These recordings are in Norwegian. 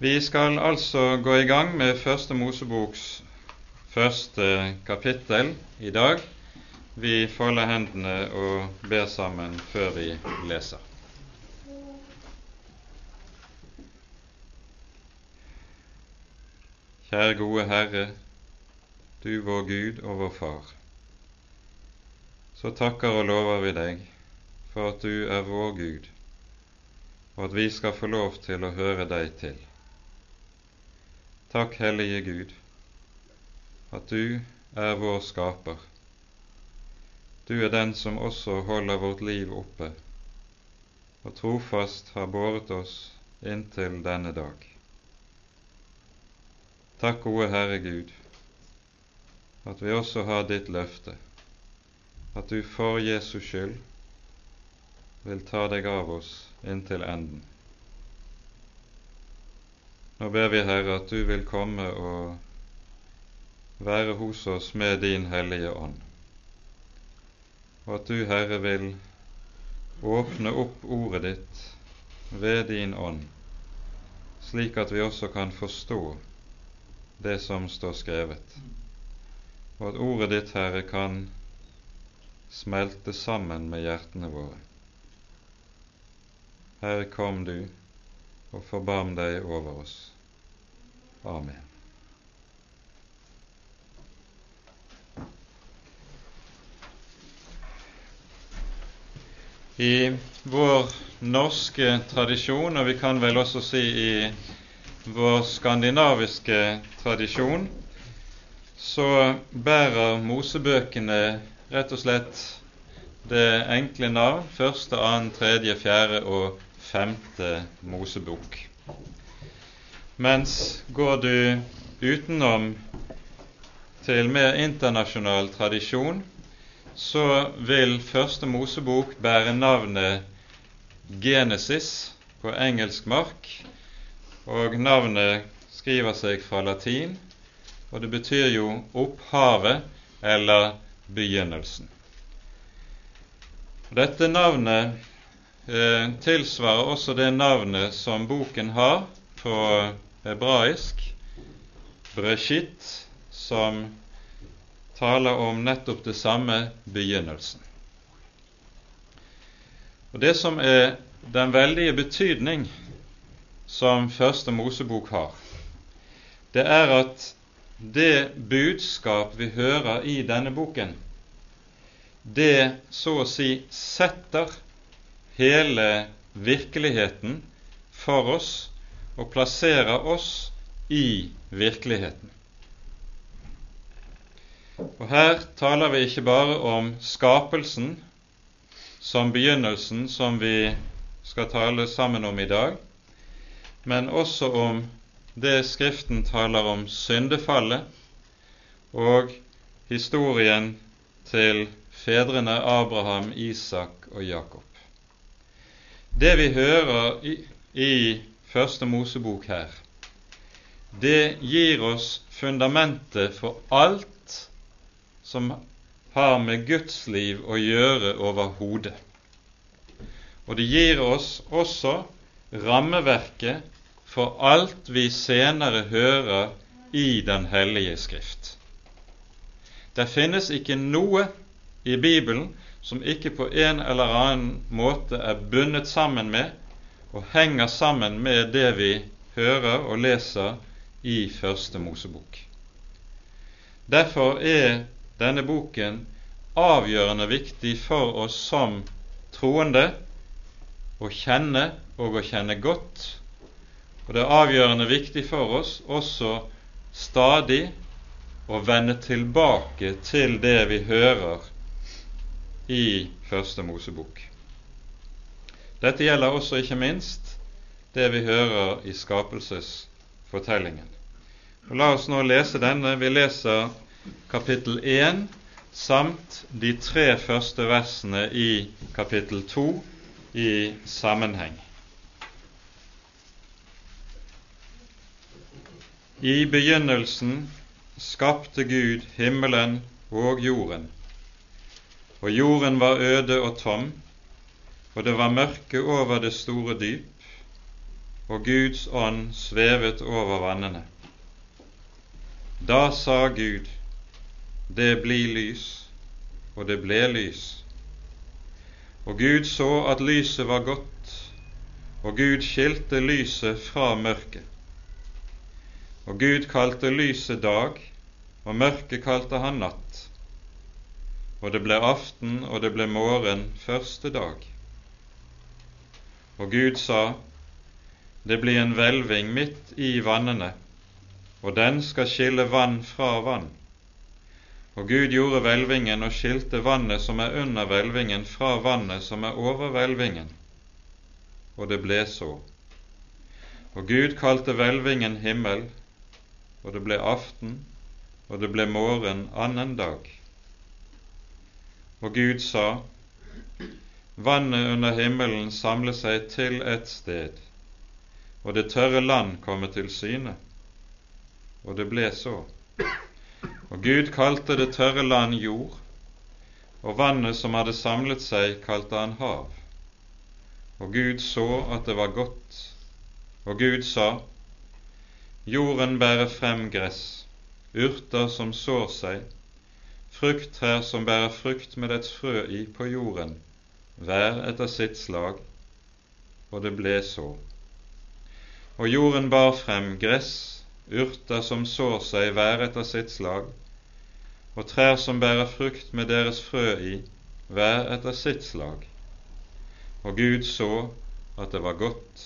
Vi skal altså gå i gang med Første Moseboks første kapittel i dag. Vi folder hendene og ber sammen før vi leser. Kjære gode Herre, du vår Gud og vår Far. Så takker og lover vi deg for at du er vår Gud, og at vi skal få lov til å høre deg til. Takk, Hellige Gud, at du er vår skaper. Du er den som også holder vårt liv oppe og trofast har båret oss inntil denne dag. Takk, gode Herre Gud, at vi også har ditt løfte, at du for Jesus skyld vil ta deg av oss inntil enden. Nå ber vi, Herre, at du vil komme og være hos oss med din Hellige Ånd, og at du, Herre, vil åpne opp ordet ditt ved din ånd, slik at vi også kan forstå det som står skrevet, og at ordet ditt, Herre, kan smelte sammen med hjertene våre. Herre, kom du og forbarm deg over oss. Amen. I vår norske tradisjon, og vi kan vel også si i vår skandinaviske tradisjon, så bærer Mosebøkene rett og slett det enkle navn første, annen, tredje, fjerde og femte Mosebok. Mens går du utenom til mer internasjonal tradisjon, så vil Første Mosebok bære navnet Genesis på engelsk mark, og navnet skriver seg fra latin, og det betyr jo opphavet eller begynnelsen. Dette navnet eh, tilsvarer også det navnet som boken har på hebraisk, breshit, som taler om nettopp det samme begynnelsen. Og Det som er den veldige betydning som Første Mosebok har, det er at det budskap vi hører i denne boken, det så å si setter hele virkeligheten for oss og plasserer oss i virkeligheten. Og Her taler vi ikke bare om skapelsen som begynnelsen, som vi skal tale sammen om i dag, men også om det Skriften taler om syndefallet og historien til fedrene Abraham, Isak og Jakob. Det vi hører i, i Første Mosebok her, det gir oss fundamentet for alt som har med Guds liv å gjøre overhodet. Og det gir oss også rammeverket for alt vi senere hører i Den hellige Skrift. Det finnes ikke noe i Bibelen som ikke på en eller annen måte er bundet sammen med og henger sammen med det vi hører og leser i Første Mosebok. Derfor er denne boken avgjørende viktig for oss som troende å kjenne og å kjenne godt, og det er avgjørende viktig for oss også stadig å vende tilbake til det vi hører i Første Mosebok. Dette gjelder også ikke minst det vi hører i skapelsesfortellingen. Og La oss nå lese denne. Vi leser kapittel 1 samt de tre første versene i kapittel 2 i sammenheng. I begynnelsen skapte Gud himmelen og jorden og jorden var øde og tom, og det var mørke over det store dyp, og Guds ånd svevet over vannene. Da sa Gud, det blir lys, og det ble lys. Og Gud så at lyset var godt, og Gud skilte lyset fra mørket. Og Gud kalte lyset dag, og mørket kalte han natt. Og det ble aften, og det ble morgen første dag. Og Gud sa, det blir en hvelving midt i vannene, og den skal skille vann fra vann. Og Gud gjorde hvelvingen og skilte vannet som er under hvelvingen, fra vannet som er over hvelvingen. Og det ble så. Og Gud kalte hvelvingen himmel, og det ble aften, og det ble morgen annen dag. Og Gud sa, vannet under himmelen samle seg til et sted, og det tørre land komme til syne. Og det ble så. Og Gud kalte det tørre land jord, og vannet som hadde samlet seg, kalte han hav. Og Gud så at det var godt, og Gud sa, Jorden bærer frem gress, urter som sår seg, frukttrær som bærer frukt med dets frø i på jorden, hver etter sitt slag, og det ble så. Og jorden bar frem gress, urter som sår seg hver etter sitt slag, og trær som bærer frukt med deres frø i, hver etter sitt slag. Og Gud så at det var godt.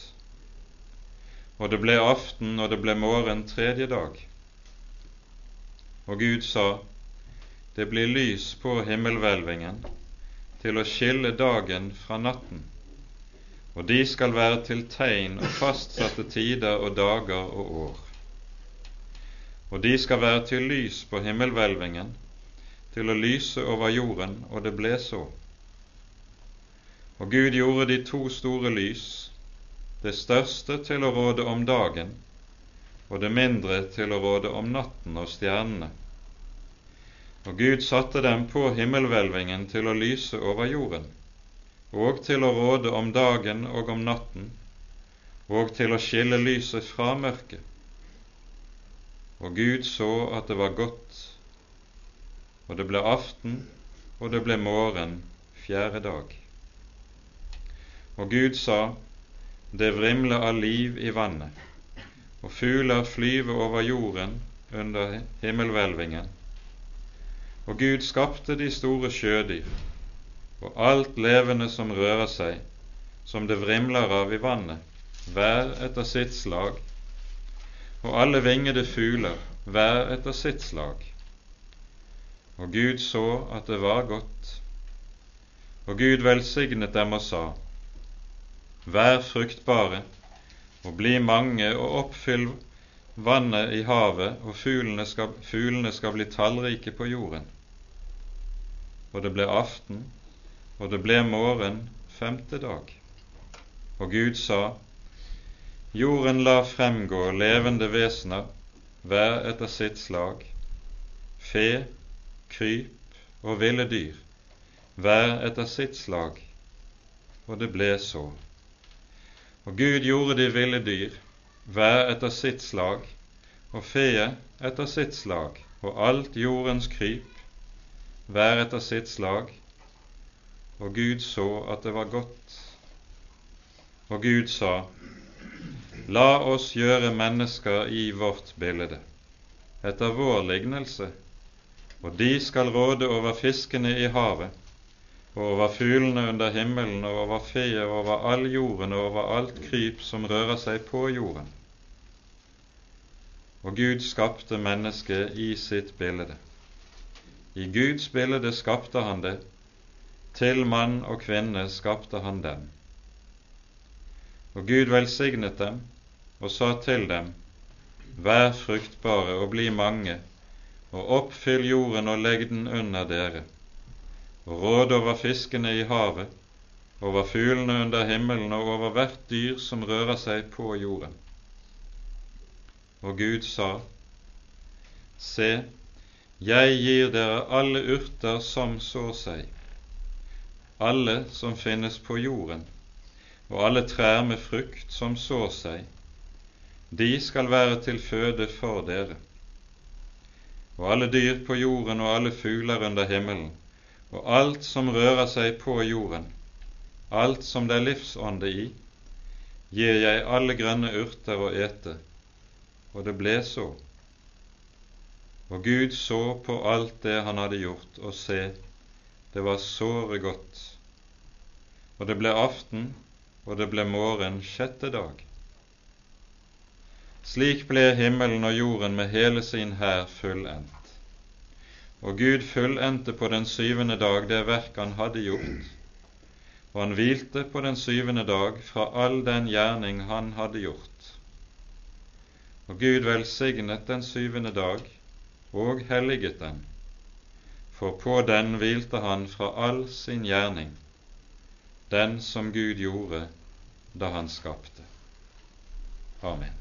Og det ble aften, og det ble morgen tredje dag. Og Gud sa, det blir lys på himmelhvelvingen til å skille dagen fra natten, og de skal være til tegn og fastsatte tider og dager og år og de skal være til lys på himmelhvelvingen, til å lyse over jorden, og det ble så. Og Gud gjorde de to store lys, det største til å råde om dagen, og det mindre til å råde om natten og stjernene. Og Gud satte dem på himmelhvelvingen til å lyse over jorden, og til å råde om dagen og om natten, og til å skille lyset fra mørket og Gud så at det var godt, og det ble aften, og det ble morgen fjerde dag. Og Gud sa, det vrimler av liv i vannet, og fugler flyver over jorden under himmelhvelvingen. Og Gud skapte de store sjødyr, og alt levende som rører seg, som det vrimler av i vannet, hver etter sitt slag, og alle vingede fugler, hver etter sitt slag. Og Gud så at det var godt. Og Gud velsignet dem og sa, Vær fruktbare og bli mange og oppfyll vannet i havet, og fuglene skal, fuglene skal bli tallrike på jorden. Og det ble aften, og det ble morgen femte dag. Og Gud sa, Jorden lar fremgå levende vesener, hver etter sitt slag, fe, kryp og ville dyr, hver etter sitt slag, og det ble så. Og Gud gjorde de ville dyr, hver etter sitt slag, og feet etter sitt slag, og alt jordens kryp, hver etter sitt slag, og Gud så at det var godt. Og Gud sa, La oss gjøre mennesker i vårt bilde, etter vår lignelse, og de skal råde over fiskene i havet, og over fuglene under himmelen, og over feet, og over all jorden, og over alt kryp som rører seg på jorden. Og Gud skapte mennesket i sitt bilde. I Guds bilde skapte han det, til mann og kvinne skapte han dem. Og Gud velsignet dem og sa til dem, Vær fruktbare og bli mange, og oppfyll jorden og legg den under dere, og råd over fiskene i havet, over fuglene under himmelen og over hvert dyr som rører seg på jorden. Og Gud sa, Se, jeg gir dere alle urter som sår seg, alle som finnes på jorden, og alle trær med frukt som sår seg, de skal være til føde for dere. Og alle dyr på jorden og alle fugler under himmelen, og alt som rører seg på jorden, alt som det er livsånde i, gir jeg alle grønne urter å ete. Og det ble så. Og Gud så på alt det han hadde gjort, og se, det var såre godt. Og det ble aften, og det ble morgen sjette dag. Slik ble himmelen og jorden med hele sin hær fullendt. Og Gud fullendte på den syvende dag det verk han hadde gjort, og han hvilte på den syvende dag fra all den gjerning han hadde gjort. Og Gud velsignet den syvende dag og helliget den, for på den hvilte han fra all sin gjerning den som Gud gjorde da han skapte. Amen.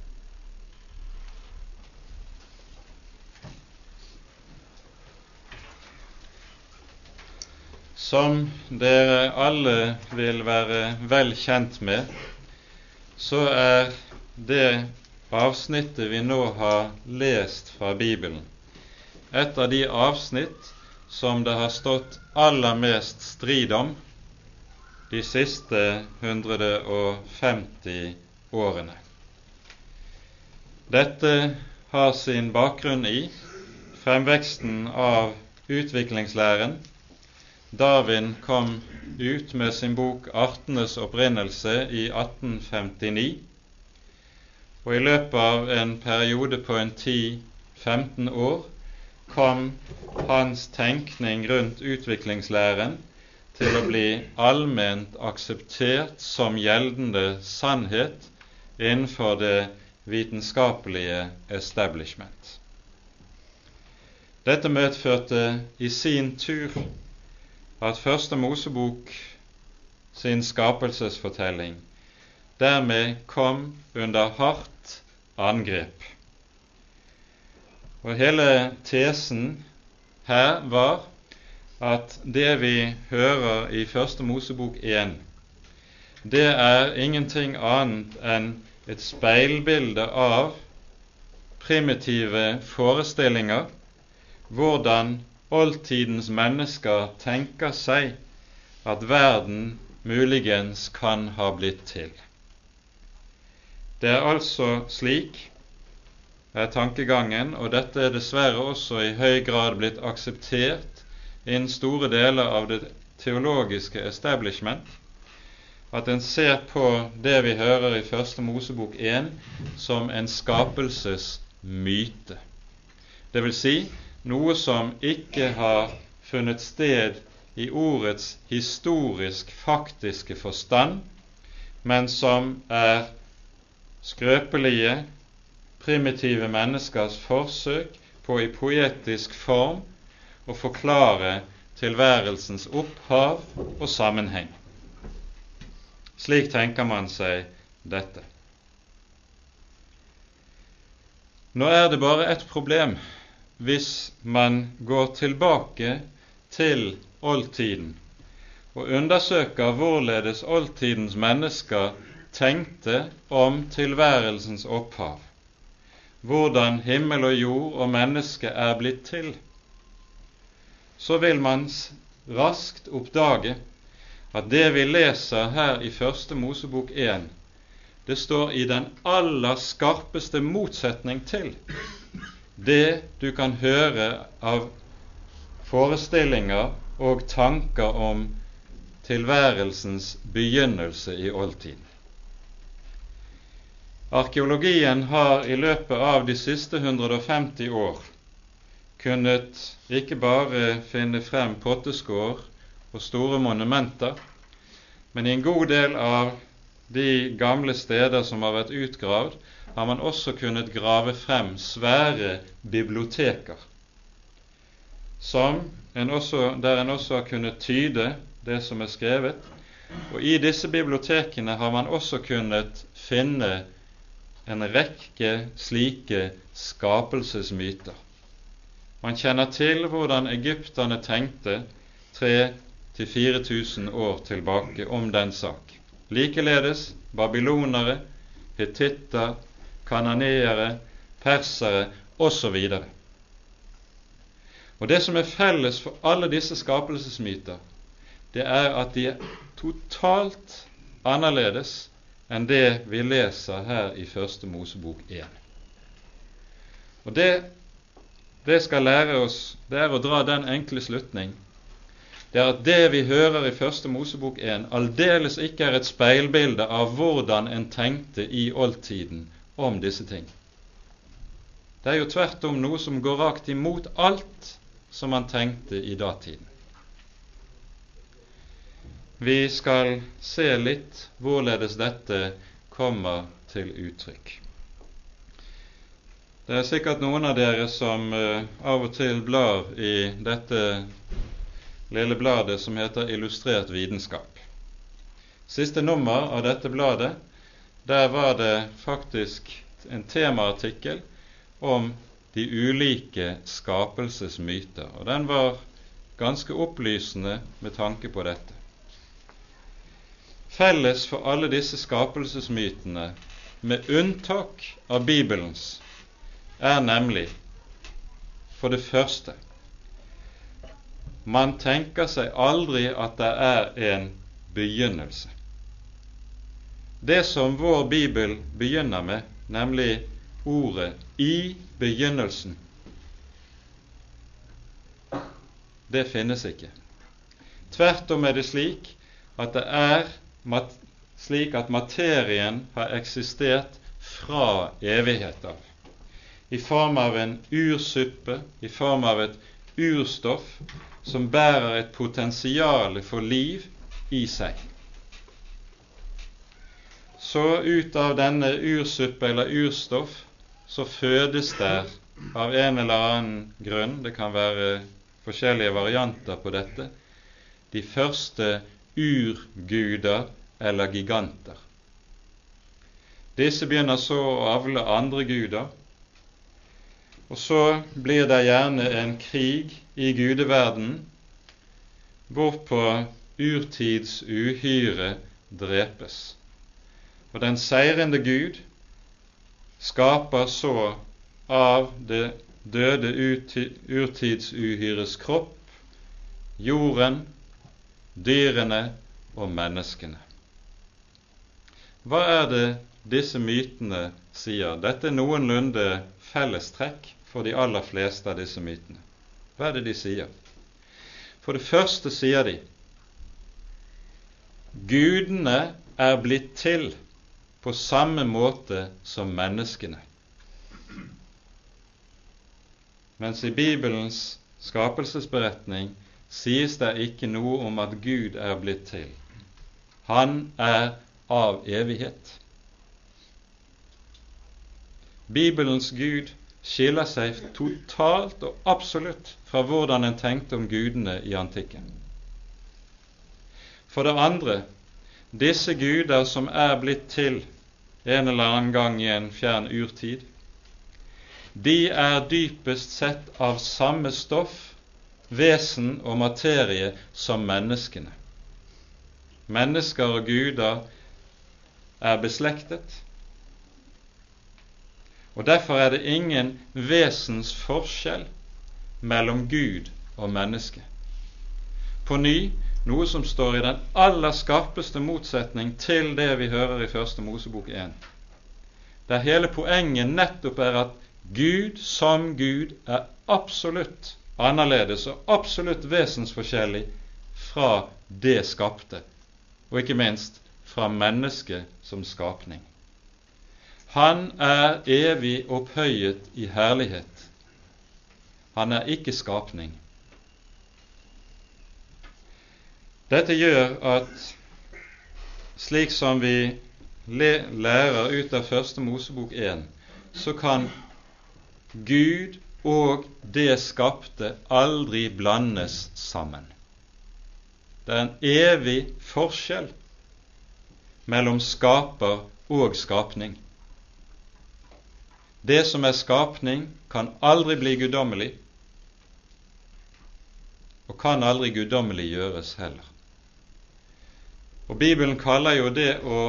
Som dere alle vil være vel kjent med, så er det avsnittet vi nå har lest fra Bibelen, et av de avsnitt som det har stått aller mest strid om de siste 150 årene. Dette har sin bakgrunn i fremveksten av utviklingslæren. Darwin kom ut med sin bok 'Artenes opprinnelse' i 1859. Og i løpet av en periode på en 10-15 år kom hans tenkning rundt utviklingslæren til å bli allment akseptert som gjeldende sannhet innenfor det vitenskapelige establishment. Dette medførte i sin tur at Første Mosebok sin skapelsesfortelling dermed kom under hardt angrep. Og hele tesen her var at det vi hører i Første Mosebok 1, det er ingenting annet enn et speilbilde av primitive forestillinger hvordan oldtidens mennesker tenker seg at verden muligens kan ha blitt til. Det er altså slik er tankegangen, og dette er dessverre også i høy grad blitt akseptert innen store deler av det teologiske establishment at en ser på det vi hører i Første Mosebok 1 som en skapelsesmyte. Vil si noe som ikke har funnet sted i ordets historisk faktiske forstand, men som er skrøpelige, primitive menneskers forsøk på i poetisk form å forklare tilværelsens opphav og sammenheng. Slik tenker man seg dette. Nå er det bare ett problem hvis man går tilbake til oldtiden og undersøker hvorledes oldtidens mennesker tenkte om tilværelsens opphav, hvordan himmel og jord og menneske er blitt til så vil man raskt oppdage at det vi leser her i Første Mosebok 1, det står i den aller skarpeste motsetning til det du kan høre av forestillinger og tanker om tilværelsens begynnelse i oldtiden. Arkeologien har i løpet av de siste 150 år kunnet ikke bare finne frem potteskår og store monumenter, men i en god del av de gamle steder som har vært utgravd, har man også kunnet grave frem svære biblioteker, en også, der en også har kunnet tyde det som er skrevet. Og i disse bibliotekene har man også kunnet finne en rekke slike skapelsesmyter. Man kjenner til hvordan egypterne tenkte 3000-4000 år tilbake om den sak. Likeledes babylonere, hetitter, kananeere, persere osv. Og Det som er felles for alle disse skapelsesmyter, det er at de er totalt annerledes enn det vi leser her i Første Mosebok 1. Og det, det skal lære oss, det er å dra den enkle slutning det er at det vi hører i Første Mosebok 1, aldeles ikke er et speilbilde av hvordan en tenkte i oldtiden om disse ting. Det er jo tvert om noe som går rakt imot alt som man tenkte i datiden. Vi skal se litt hvorledes dette kommer til uttrykk. Det er sikkert noen av dere som uh, av og til blar i dette lille bladet som heter Illustrert vitenskap. Siste nummer av dette bladet, der var det faktisk en temaartikkel om de ulike skapelsesmyter, og den var ganske opplysende med tanke på dette. Felles for alle disse skapelsesmytene, med unntak av Bibelens, er nemlig for det første man tenker seg aldri at det er en begynnelse. Det som vår bibel begynner med, nemlig ordet 'i begynnelsen', det finnes ikke. Tvert om er det slik at det er slik at materien har eksistert fra evighet av i form av en ursuppe, i form av et urstoff som bærer et potensial for liv i seg. Så ut av denne ursuppe eller urstoff så fødes der av en eller annen grunn, det kan være forskjellige varianter på dette, de første urguder eller giganter. Disse begynner så å avle andre guder, og så blir det gjerne en krig i gudeverdenen hvorpå urtids uhyre drepes. Og den seirende Gud skaper så av det døde urtidsuhyres kropp jorden, dyrene og menneskene. Hva er det disse mytene sier? Dette er noenlunde fellestrekk for de aller fleste av disse mytene. Hva er det de sier? For det første sier de gudene er blitt til på samme måte som menneskene. Mens i Bibelens skapelsesberetning sies det ikke noe om at Gud er blitt til. Han er av evighet. Bibelens Gud skiller seg totalt og absolutt fra hvordan en tenkte om gudene i antikken. For det andre disse guder som er blitt til en eller annen gang i en fjern urtid, de er dypest sett av samme stoff, vesen og materie som menneskene. Mennesker og guder er beslektet, og Derfor er det ingen vesens forskjell mellom Gud og menneske. På ny noe som står i den aller skarpeste motsetning til det vi hører i Første Mosebok 1, der hele poenget nettopp er at Gud som Gud er absolutt annerledes og absolutt vesensforskjellig fra det skapte, og ikke minst fra mennesket som skapning. Han er evig opphøyet i herlighet. Han er ikke skapning. Dette gjør at slik som vi lærer ut av Første Mosebok 1, så kan Gud og det skapte aldri blandes sammen. Det er en evig forskjell mellom skaper og skapning. Det som er skapning, kan aldri bli guddommelig, og kan aldri guddommelig gjøres heller. Og Bibelen kaller jo det å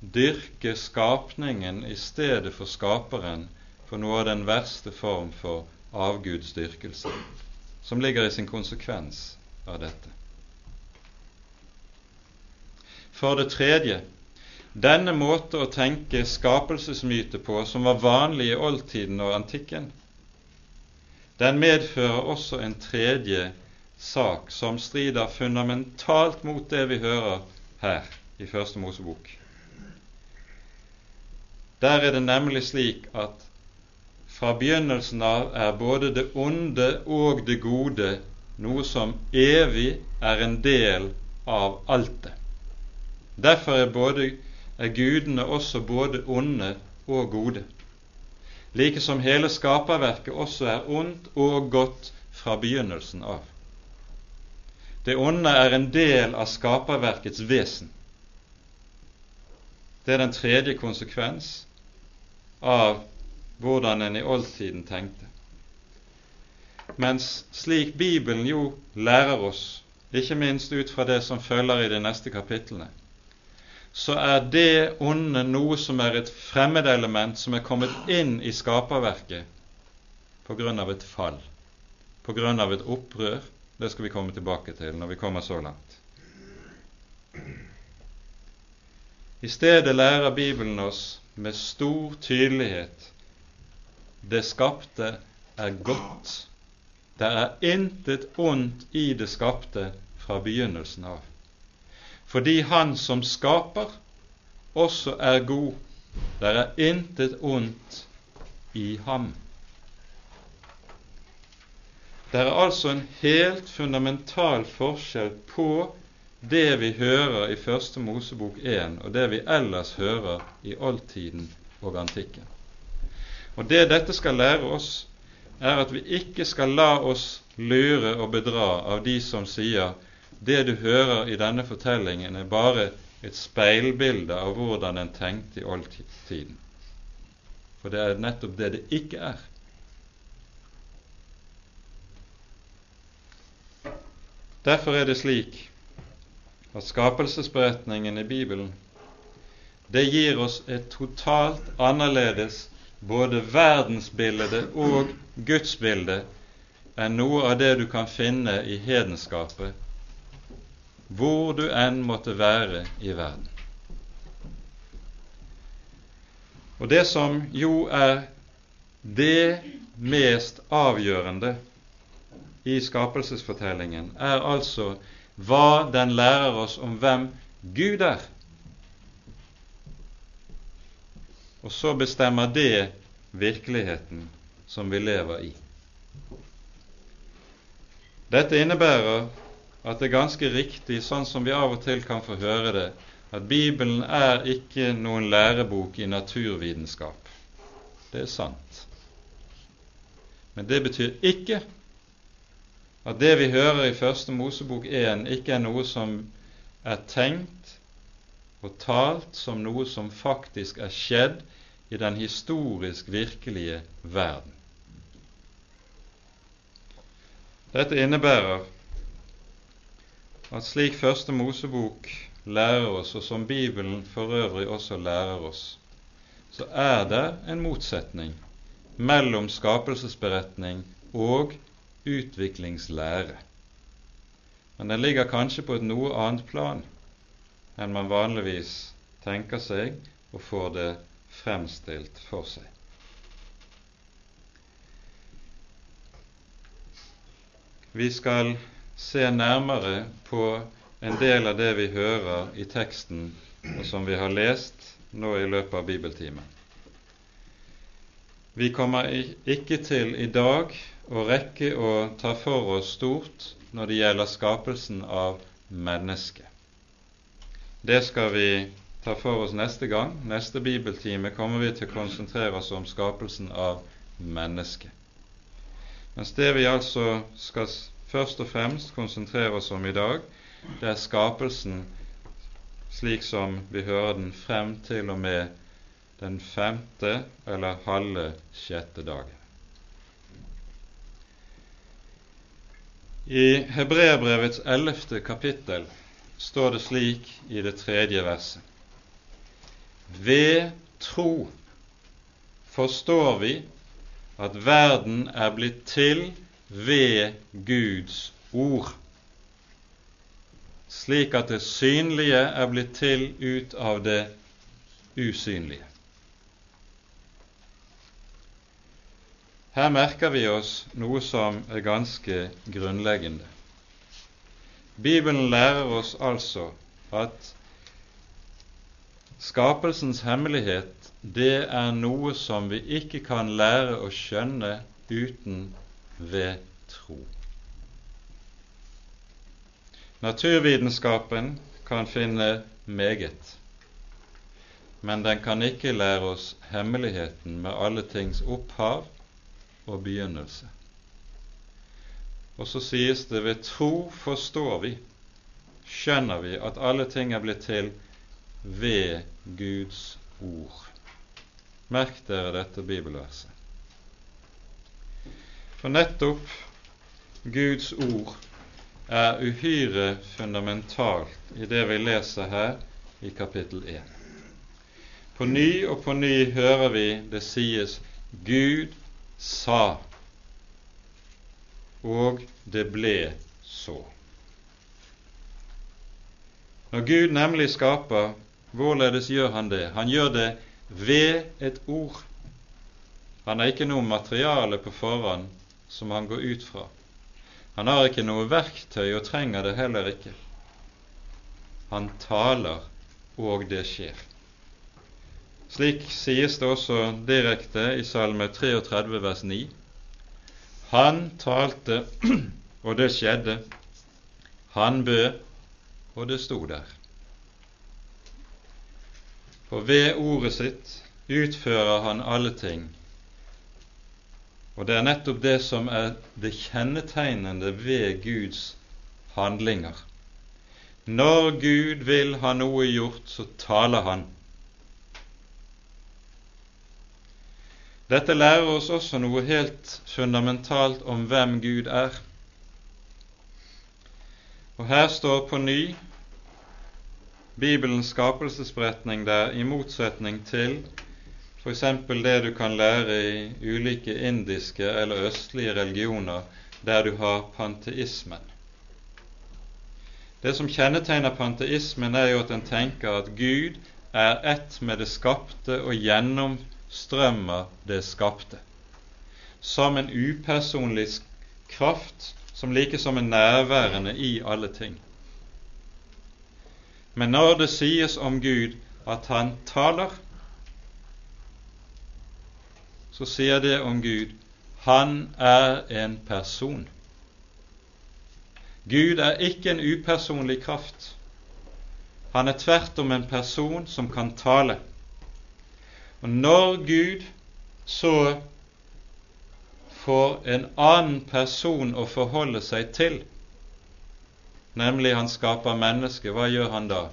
dyrke skapningen i stedet for skaperen for noe av den verste form for avgudsdyrkelse, som ligger i sin konsekvens av dette. For det tredje denne måte å tenke skapelsesmyte på, som var vanlig i oldtiden og antikken, den medfører også en tredje sak som strider fundamentalt mot det vi hører her i Første Mosebok. Der er det nemlig slik at fra begynnelsen av er både det onde og det gode noe som evig er en del av altet. Derfor er, både, er gudene også både onde og gode like som hele skaperverket også er ondt og godt fra begynnelsen av. Det onde er en del av skaperverkets vesen. Det er den tredje konsekvens av hvordan en i oldtiden tenkte. Mens slik Bibelen jo lærer oss, ikke minst ut fra det som følger i de neste kapitlene, så er det onde noe som er et fremmedelement som er kommet inn i skaperverket av et fall, av et opprør. Det skal vi komme tilbake til når vi kommer så langt. I stedet lærer Bibelen oss med stor tydelighet det skapte er godt. Det er intet ondt i det skapte fra begynnelsen av fordi Han som skaper, også er god. Det er intet ondt i ham. Det er altså en helt fundamental forskjell på det vi hører i Første Mosebok 1, og det vi ellers hører i oldtiden og antikken. Og Det dette skal lære oss, er at vi ikke skal la oss lure og bedra av de som sier det du hører i denne fortellingen, er bare et speilbilde av hvordan en tenkte i oldtiden. For det er nettopp det det ikke er. Derfor er det slik at skapelsesberetningen i Bibelen det gir oss et totalt annerledes både verdensbildet og gudsbildet, er noe av det du kan finne i hedenskapet hvor du enn måtte være i verden. Og det som jo er det mest avgjørende i skapelsesfortellingen, er altså hva den lærer oss om hvem Gud er. Og så bestemmer det virkeligheten som vi lever i. Dette innebærer at det er ganske riktig, sånn som vi av og til kan få høre det, at Bibelen er ikke noen lærebok i naturvitenskap. Det er sant. Men det betyr ikke at det vi hører i Første Mosebok 1, ikke er noe som er tenkt og talt som noe som faktisk er skjedd i den historisk virkelige verden. Dette innebærer at slik Første Mosebok lærer oss, og som Bibelen for øvrig også lærer oss, så er det en motsetning mellom skapelsesberetning og utviklingslære. Men den ligger kanskje på et noe annet plan enn man vanligvis tenker seg og får det fremstilt for seg. Vi skal se nærmere på en del av det vi hører i teksten, og som vi har lest nå i løpet av bibeltimen. Vi kommer ikke til i dag å rekke å ta for oss stort når det gjelder skapelsen av mennesket. Det skal vi ta for oss neste gang. Neste bibeltime kommer vi til å konsentrere oss om skapelsen av mennesket. Mens det vi altså skal først og fremst konsentrere oss om i dag, det er skapelsen slik som vi hører den frem til og med den femte eller halve sjette dagen. I Hebreabrevets ellevte kapittel står det slik i det tredje verset. Ved tro forstår vi at verden er blitt til ved Guds ord, slik at det synlige er blitt til ut av det usynlige. Her merker vi oss noe som er ganske grunnleggende. Bibelen lærer oss altså at skapelsens hemmelighet det er noe som vi ikke kan lære å skjønne uten ved tro. Naturvitenskapen kan finne meget, men den kan ikke lære oss hemmeligheten med alle tings opphav og begynnelse. Og så sies det ved tro forstår vi, skjønner vi at alle ting er blitt til ved Guds ord. Merk dere dette bibelverset. For nettopp Guds ord er uhyre fundamentalt i det vi leser her i kapittel 1. På ny og på ny hører vi det sies Gud sa, og det ble så. Når Gud nemlig skaper, hvorledes gjør han det? Han gjør det ved et ord. Han har ikke noe materiale på forhånd som han går ut fra. Han har ikke noe verktøy og trenger det heller ikke. Han taler, og det skjer. Slik sies det også direkte i Salme 33 vers 9. Han talte, og det skjedde. Han bød, og det sto der. For ved ordet sitt utfører han alle ting. Og det er nettopp det som er det kjennetegnende ved Guds handlinger. Når Gud vil ha noe gjort, så taler Han. Dette lærer oss også noe helt fundamentalt om hvem Gud er. Og her står på ny Bibelens skapelsesberetning der, i motsetning til f.eks. det du kan lære i ulike indiske eller østlige religioner, der du har panteismen. Det som kjennetegner panteismen, er jo at en tenker at Gud er ett med det skapte og gjennomstrømmer det skapte, som en upersonlig kraft som like som er nærværende i alle ting. Men når det sies om Gud at han taler, så sier det om Gud han er en person. Gud er ikke en upersonlig kraft. Han er tvert om en person som kan tale. Og når Gud så får en annen person å forholde seg til, nemlig han skaper mennesket, hva gjør han da?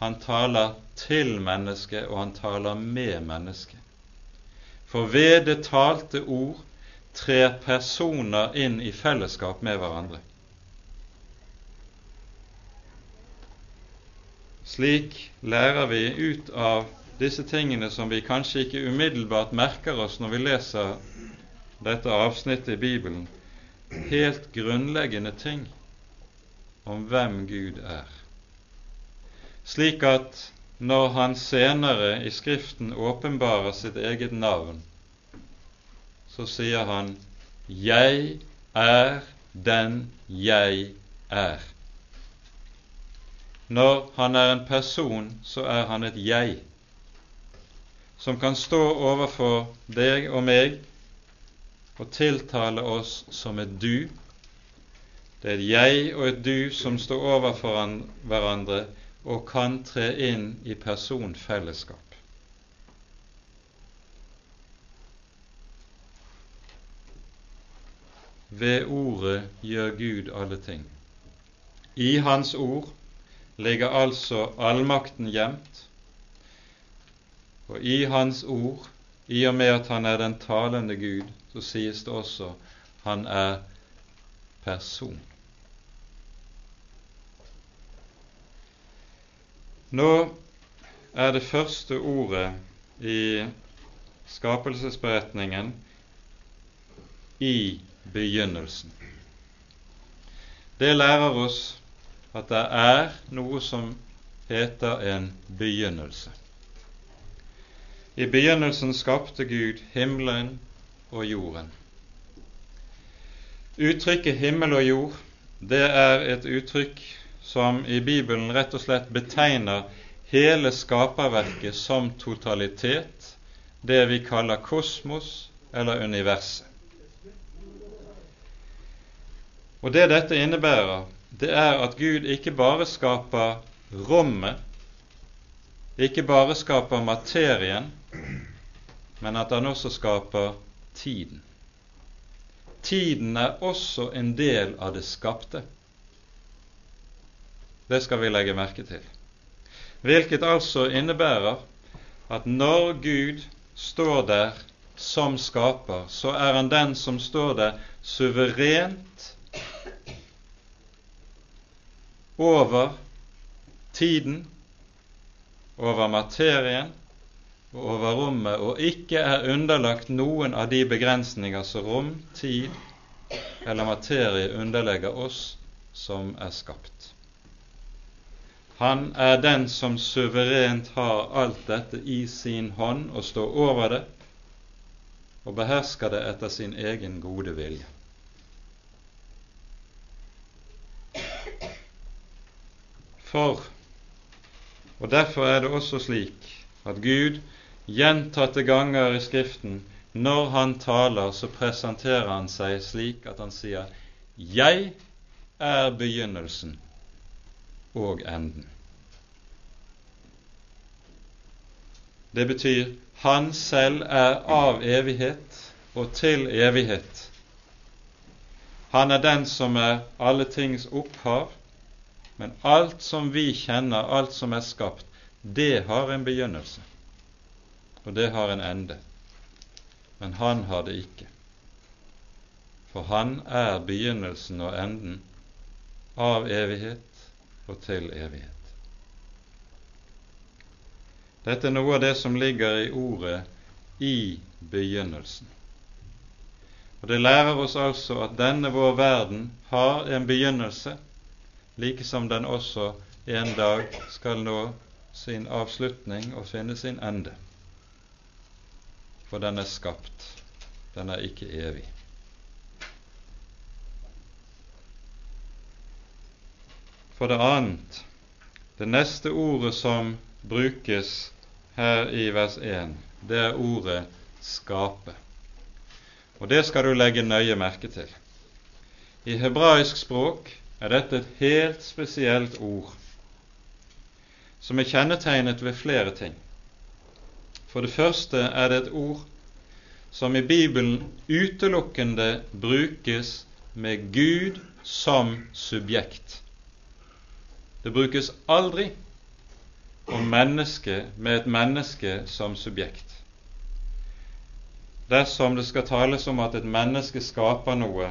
Han taler til mennesket, og han taler med mennesket. For ved det talte ord trer personer inn i fellesskap med hverandre. Slik lærer vi ut av disse tingene som vi kanskje ikke umiddelbart merker oss når vi leser dette avsnittet i Bibelen, helt grunnleggende ting om hvem Gud er, slik at når han senere i Skriften åpenbarer sitt eget navn, så sier han 'Jeg er den jeg er'. Når han er en person, så er han et jeg, som kan stå overfor deg og meg og tiltale oss som et du det er et jeg og et du som står overfor hverandre og kan tre inn i personfellesskap. Ved ordet gjør Gud alle ting. I Hans ord ligger altså allmakten gjemt, og i Hans ord, i og med at Han er den talende Gud, så sies det også Han er person. Nå er det første ordet i skapelsesberetningen i begynnelsen. Det lærer oss at det er noe som heter en begynnelse. I begynnelsen skapte Gud himmelen og jorden. Uttrykket himmel og jord det er et uttrykk som i Bibelen rett og slett betegner hele skaperverket som totalitet, det vi kaller kosmos eller universet. Og Det dette innebærer, det er at Gud ikke bare skaper rommet, ikke bare skaper materien, men at han også skaper tiden. Tiden er også en del av det skapte. Det skal vi legge merke til. Hvilket altså innebærer at når Gud står der som skaper, så er han den som står der suverent over tiden, over materien over rommet, og ikke er underlagt noen av de begrensninger som rom, tid eller materie underlegger oss som er skapt. Han er den som suverent har alt dette i sin hånd og står over det og behersker det etter sin egen gode vilje. For, og derfor er det også slik at Gud gjentatte ganger i Skriften, når han taler, så presenterer han seg slik at han sier 'Jeg er begynnelsen og enden. Det betyr han selv er av evighet og til evighet. Han er den som er alle tings opphav, men alt som vi kjenner, alt som er skapt, det har en begynnelse, og det har en ende. Men han har det ikke. For han er begynnelsen og enden av evighet og til evighet. Dette er noe av det som ligger i ordet 'i begynnelsen'. Og Det lærer oss altså at denne vår verden har en begynnelse, like som den også en dag skal nå sin avslutning og finne sin ende. For den er skapt, den er ikke evig. For det annet, det neste ordet som brukes her i vers 1, det er ordet 'skape'. Og det skal du legge nøye merke til. I hebraisk språk er dette et helt spesielt ord, som er kjennetegnet ved flere ting. For det første er det et ord som i Bibelen utelukkende brukes med Gud som subjekt. Det brukes aldri om mennesket med et menneske som subjekt. Dersom det skal tales om at et menneske skaper noe,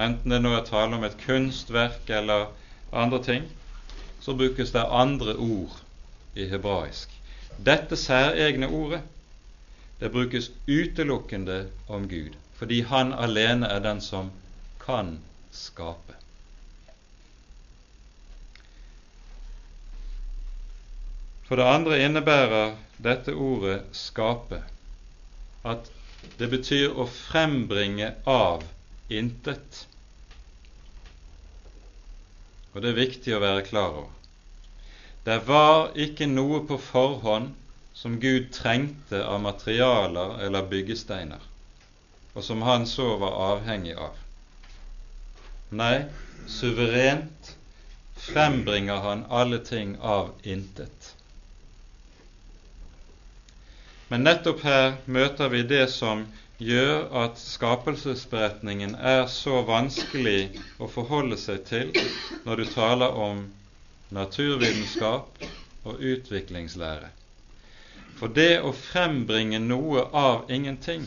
enten det nå er tale om et kunstverk eller andre ting, så brukes det andre ord i hebraisk. Dette særegne ordet det brukes utelukkende om Gud, fordi Han alene er den som kan skape. For det andre innebærer dette ordet 'skape' at det betyr å frembringe av intet. Og det er viktig å være klar over. Det var ikke noe på forhånd som Gud trengte av materialer eller byggesteiner, og som han så var avhengig av. Nei, suverent frembringer han alle ting av intet. Men nettopp her møter vi det som gjør at skapelsesberetningen er så vanskelig å forholde seg til når du taler om naturvitenskap og utviklingslære. For det å frembringe noe av ingenting,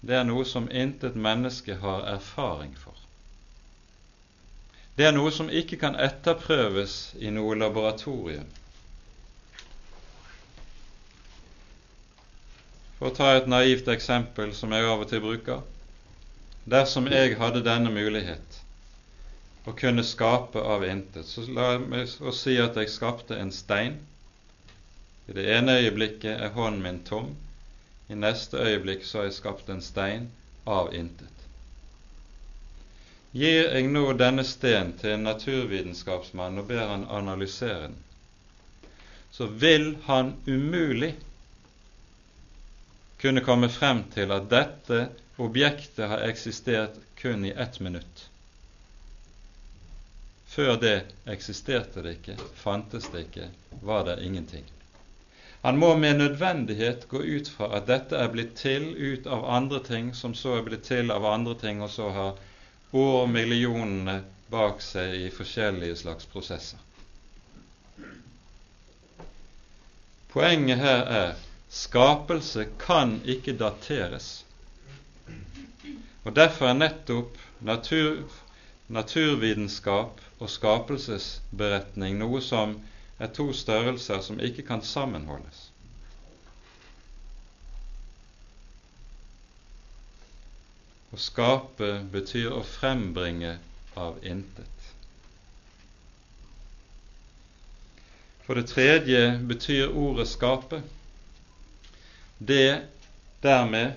det er noe som intet menneske har erfaring for. Det er noe som ikke kan etterprøves i noe laboratorium. For å ta et naivt eksempel som jeg av og til bruker. Dersom jeg hadde denne mulighet å kunne skape av intet, så la meg si at jeg skapte en stein. I det ene øyeblikket er hånden min tom, i neste øyeblikk så har jeg skapt en stein av intet. Gir jeg nå denne steinen til en naturvitenskapsmann og ber han analysere den, så vil han umulig kunne komme frem til at dette objektet har eksistert kun i ett minutt. Før det eksisterte det ikke, fantes det ikke, var det ingenting. Han må med nødvendighet gå ut fra at dette er blitt til ut av andre ting, som så er blitt til av andre ting, og så har år millionene bak seg i forskjellige slags prosesser. Poenget her er skapelse kan ikke dateres. Og Derfor er nettopp natur, naturvitenskap og skapelsesberetning noe som er to størrelser som ikke kan sammenholdes. Å skape betyr å frembringe av intet. For det tredje betyr ordet 'skape' det dermed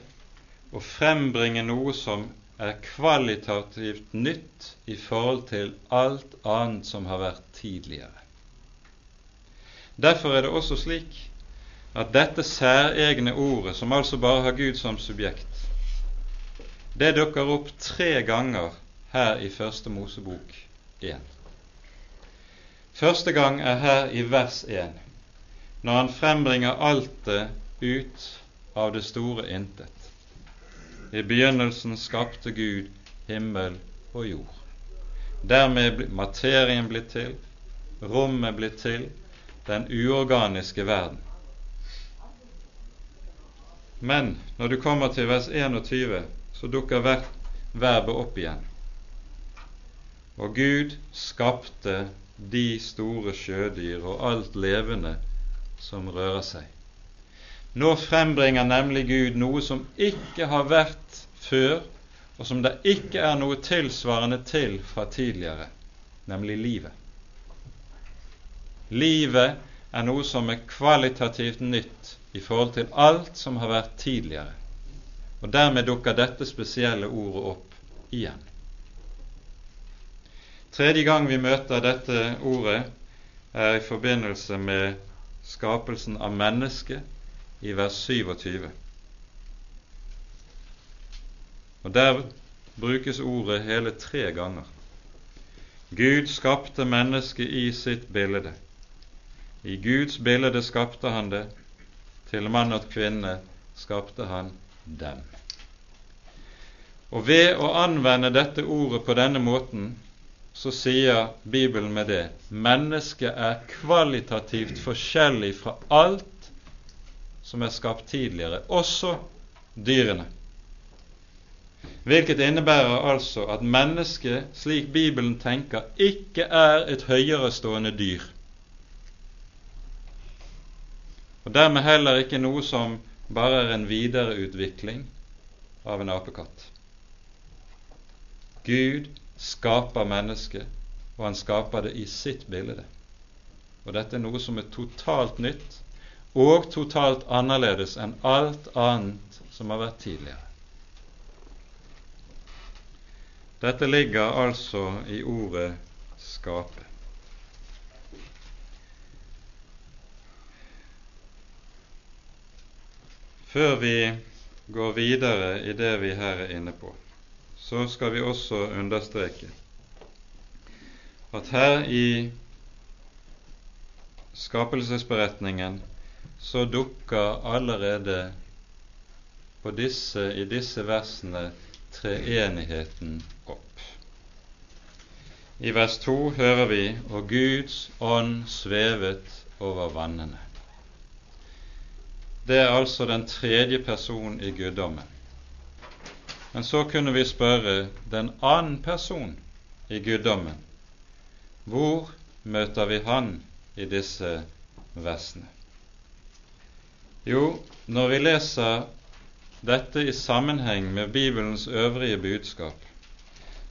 å frembringe noe som er kvalitativt nytt i forhold til alt annet som har vært tidligere. Derfor er det også slik at dette særegne ordet, som altså bare har Gud som subjekt, det dukker opp tre ganger her i Første Mosebok 1. Første gang er her i vers 1, når han frembringer alt det ut av det store intet. I begynnelsen skapte Gud himmel og jord. Dermed materien blitt til, rommet blitt til, den uorganiske verden. Men når du kommer til vers 21, så dukker verbet opp igjen. Og Gud skapte de store sjødyr og alt levende som rører seg. Nå frembringer nemlig Gud noe som ikke har vært før, og som det ikke er noe tilsvarende til fra tidligere, nemlig livet. Livet er noe som er kvalitativt nytt i forhold til alt som har vært tidligere. Og dermed dukker dette spesielle ordet opp igjen. Tredje gang vi møter dette ordet, er i forbindelse med skapelsen av mennesket i vers 27. Og Der brukes ordet hele tre ganger. Gud skapte mennesket i sitt bilde. I Guds bilde skapte han det, til mann og kvinne skapte han dem. Og ved å anvende dette ordet på denne måten, så sier Bibelen med det mennesket er kvalitativt forskjellig fra alt som er skapt tidligere, også dyrene. Hvilket innebærer altså at mennesket, slik Bibelen tenker, ikke er et høyerestående dyr og dermed heller ikke noe som bare er en videreutvikling av en apekatt. Gud skaper mennesket, og han skaper det i sitt bilde. Og dette er noe som er totalt nytt og totalt annerledes enn alt annet som har vært tidligere. Dette ligger altså i ordet 'skape'. Før vi går videre i det vi her er inne på, så skal vi også understreke at her i skapelsesberetningen så dukker allerede disse, i disse versene treenigheten opp. I vers 2 hører vi 'Og Guds ånd svevet over vannene'. Det er altså den tredje person i guddommen. Men så kunne vi spørre den annen person i guddommen, Hvor møter vi Han i disse versene? Jo, når vi leser dette i sammenheng med Bibelens øvrige budskap,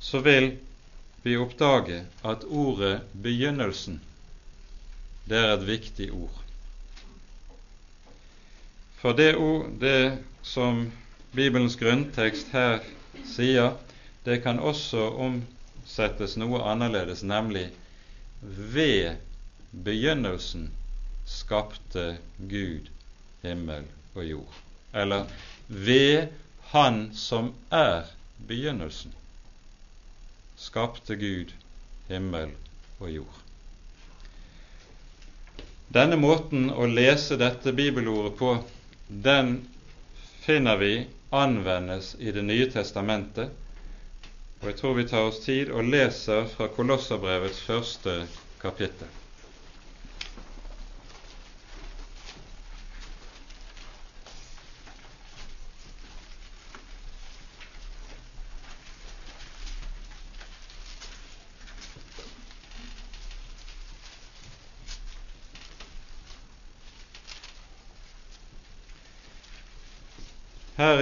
så vil vi oppdage at ordet 'begynnelsen' det er et viktig ord. For det, ord, det som Bibelens grunntekst her sier, det kan også omsettes noe annerledes, nemlig ved begynnelsen skapte Gud himmel og jord. Eller ved Han som er begynnelsen, skapte Gud himmel og jord. Denne måten å lese dette bibelordet på, den finner vi anvendes i Det nye testamentet. Og jeg tror vi tar oss tid og leser fra Kolosserbrevets første kapittel.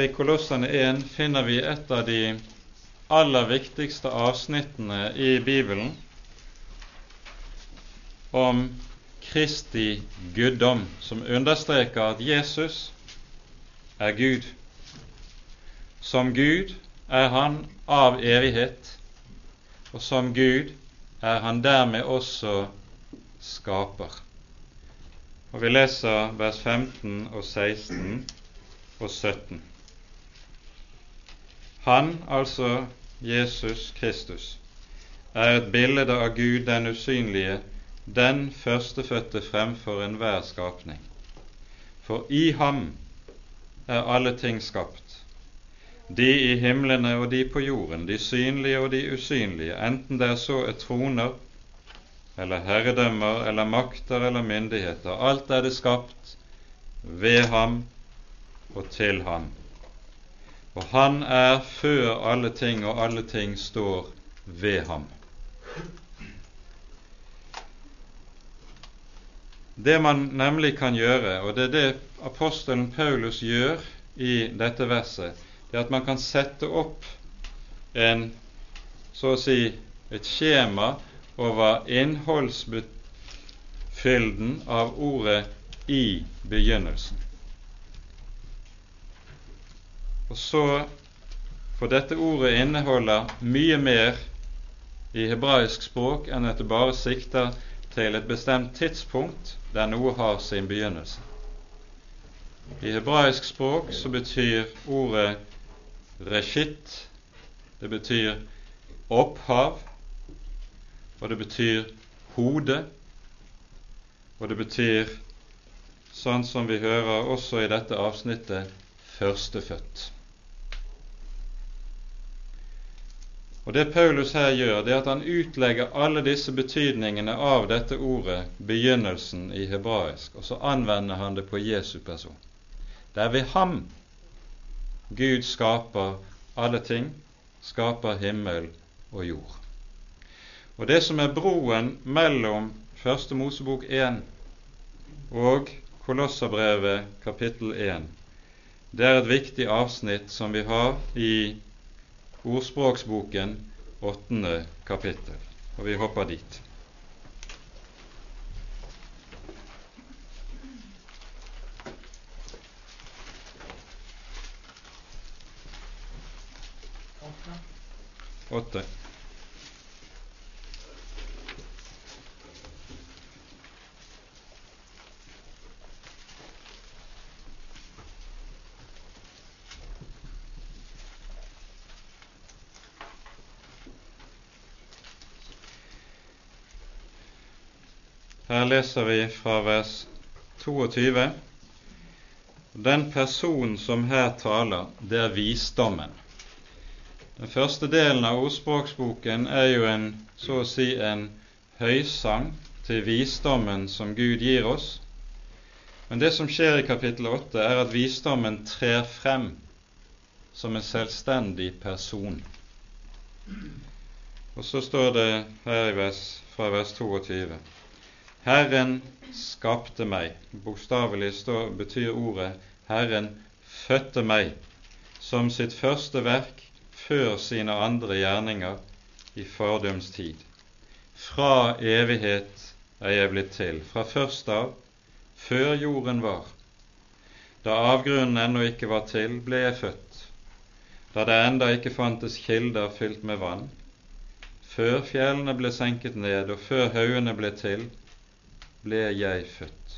I Kolossene 1 finner vi et av de aller viktigste avsnittene i Bibelen om Kristi guddom, som understreker at Jesus er Gud. Som Gud er han av evighet, og som Gud er han dermed også skaper. Og Vi leser vers 15 og 16 og 17. Han, altså Jesus Kristus, er et bilde av Gud den usynlige, den førstefødte fremfor enhver skapning. For i ham er alle ting skapt, de i himlene og de på jorden, de synlige og de usynlige, enten det er så er troner eller herredømmer eller makter eller myndigheter. Alt er det skapt ved ham og til ham. Og han er før alle ting, og alle ting står ved ham. Det man nemlig kan gjøre, og det er det apostelen Paulus gjør i dette verset, det er at man kan sette opp en så å si et skjema over innholdsfylden av ordet i begynnelsen. Og så For dette ordet inneholder mye mer i hebraisk språk enn at det bare sikter til et bestemt tidspunkt der noe har sin begynnelse. I hebraisk språk så betyr ordet reshit Det betyr opphav, og det betyr hode, og det betyr, sånn som vi hører også i dette avsnittet, førstefødt. Og Det Paulus her gjør, det er at han utlegger alle disse betydningene av dette ordet, begynnelsen i hebraisk, og så anvender han det på Jesu person. Det er ved ham Gud skaper alle ting, skaper himmel og jord. Og Det som er broen mellom Første Mosebok 1 og Kolosserbrevet kapittel 1, det er et viktig avsnitt som vi har i Ordspråksboken, åttende kapittel. Og vi hopper dit. Åtte. Leser vi fra vers 22. Den personen som her taler, det er visdommen. Den første delen av ordspråksboken er jo en, så å si en høysang til visdommen som Gud gir oss. Men det som skjer i kapittel 8, er at visdommen trer frem som en selvstendig person. Og så står det her vers, fra vers 22 Herren skapte meg. Bokstavelig betyr ordet Herren fødte meg som sitt første verk før sine andre gjerninger i fordums tid. Fra evighet er jeg blitt til, fra først av, før jorden var. Da avgrunnen ennå ikke var til, ble jeg født. Da det enda ikke fantes kilder fylt med vann. Før fjellene ble senket ned, og før haugene ble til, ble jeg født.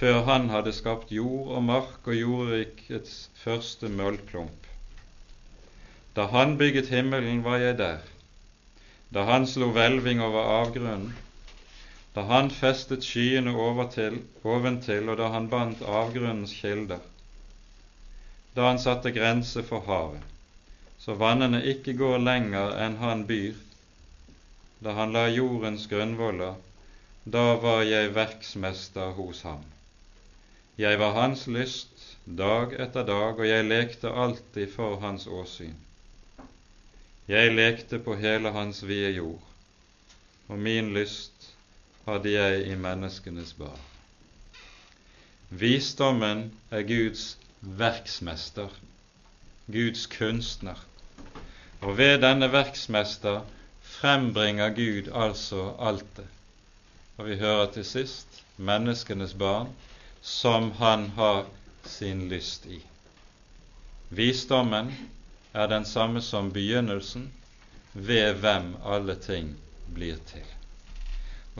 Før han hadde skapt jord og mark og jordrikets første møllklump. Da han bygget himmelen, var jeg der. Da han slo hvelving over avgrunnen, da han festet skyene overtil, oventil, og da han bandt avgrunnens kilder, da han satte grense for havet, så vannene ikke går lenger enn han byr, da han la jordens grunnvoller da var jeg verksmester hos ham. Jeg var hans lyst dag etter dag, og jeg lekte alltid for hans åsyn. Jeg lekte på hele hans vide jord, og min lyst hadde jeg i menneskenes bar. Visdommen er Guds verksmester, Guds kunstner, og ved denne verksmester frembringer Gud altså alt det og vi hører til sist menneskenes barn, som han har sin lyst i. Visdommen er den samme som begynnelsen, ved hvem alle ting blir til.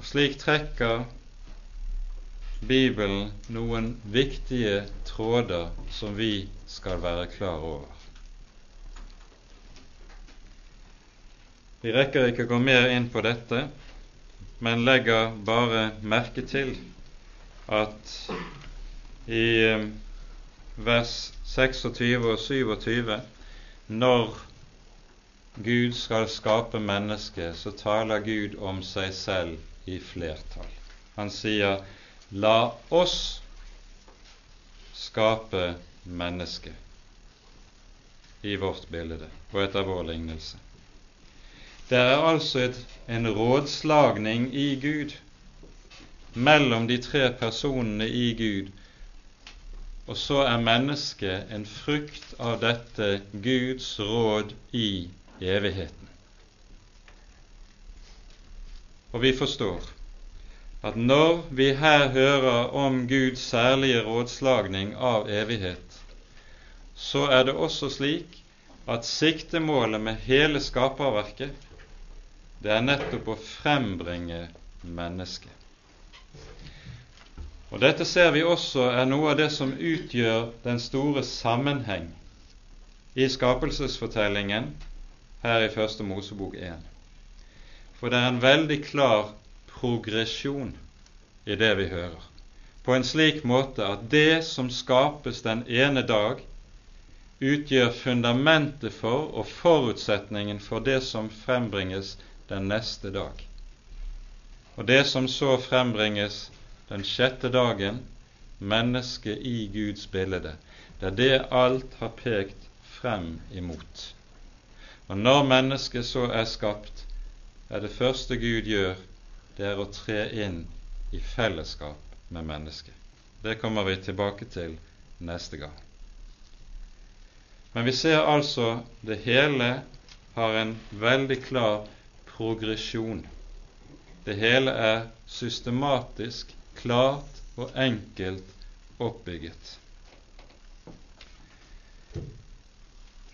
Og slik trekker Bibelen noen viktige tråder som vi skal være klar over. Vi rekker ikke å gå mer inn på dette, men legger bare merke til at i eh, vers 26 og 27, når Gud skal skape mennesket, så taler Gud om seg selv i flertall. Han sier 'la oss skape mennesket' i vårt bilde og etter vår lignelse. Det er altså et, en rådslagning i Gud mellom de tre personene i Gud, og så er mennesket en frukt av dette Guds råd i evigheten. Og vi forstår at når vi her hører om Guds særlige rådslagning av evighet, så er det også slik at siktemålet med hele skaperverket det er nettopp å frembringe mennesket. Og Dette ser vi også er noe av det som utgjør den store sammenheng i skapelsesfortellingen her i Første Mosebok 1. For det er en veldig klar progresjon i det vi hører, på en slik måte at det som skapes den ene dag, utgjør fundamentet for og forutsetningen for det som frembringes den neste dag. Og det som så frembringes den sjette dagen, mennesket i Guds bilde, det er det alt har pekt frem imot. Og når mennesket så er skapt, er det første Gud gjør, det er å tre inn i fellesskap med mennesket. Det kommer vi tilbake til neste gang. Men vi ser altså det hele har en veldig klar progresjon. Det hele er systematisk, klart og enkelt oppbygget.